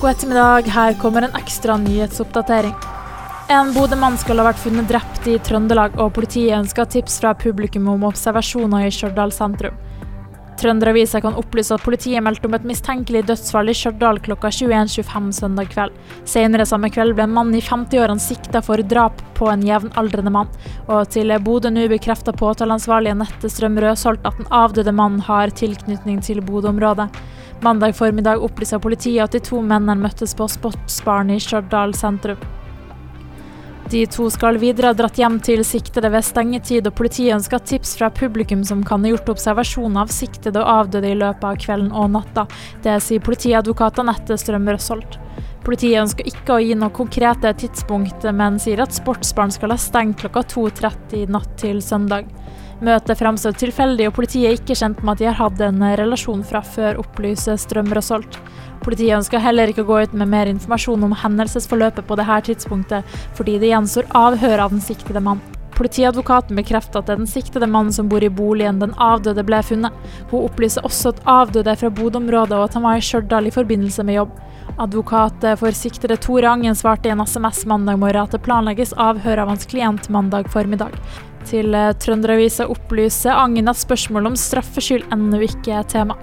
God ettermiddag, her kommer en ekstra nyhetsoppdatering. En Bodø-mann skal ha vært funnet drept i Trøndelag, og politiet ønsker tips fra publikum om observasjoner i Stjørdal sentrum. Trønderavisa kan opplyse at politiet meldte om et mistenkelig dødsfall i Stjørdal klokka 21.25 søndag kveld. Senere samme kveld ble en mann i 50-årene sikta for drap på en jevnaldrende mann. Og til Bodø nå bekrefter påtaleansvarlig Nette Strøm Røsholt at den avdøde mannen har tilknytning til Bodø-området. Mandag formiddag opplyser politiet at de to mennene møttes på Sportsbaren i Stjørdal sentrum. De to skal videre ha dratt hjem til siktede ved stengetid, og politiet ønsker tips fra publikum som kan ha gjort observasjon av siktede og avdøde i løpet av kvelden og natta. Det sier politiadvokat Anette Strøm Røsholt. Politiet ønsker ikke å gi noe konkrete tidspunkt, men sier at Sportsbaren skal ha stengt klokka 2.30 natt til søndag. Møtet framstår tilfeldig, og politiet er ikke kjent med at de har hatt en relasjon fra før, opplyser Strøm Røsholt. Politiet ønsker heller ikke å gå ut med mer informasjon om hendelsesforløpet på dette tidspunktet, fordi det gjenstår avhør av den siktede mann. Politiadvokaten bekrefter at det er den siktede mannen som bor i boligen den avdøde ble funnet. Hun opplyser også at avdøde er fra Bodø-området, og at han var i Stjørdal i forbindelse med jobb. Advokat for siktede Tore Angen svarte i en SMS mandag morgen at det planlegges avhør av hans klient mandag formiddag. Til Trønderavisa opplyser Agnes at spørsmålet om straffskyld ennå ikke er tema.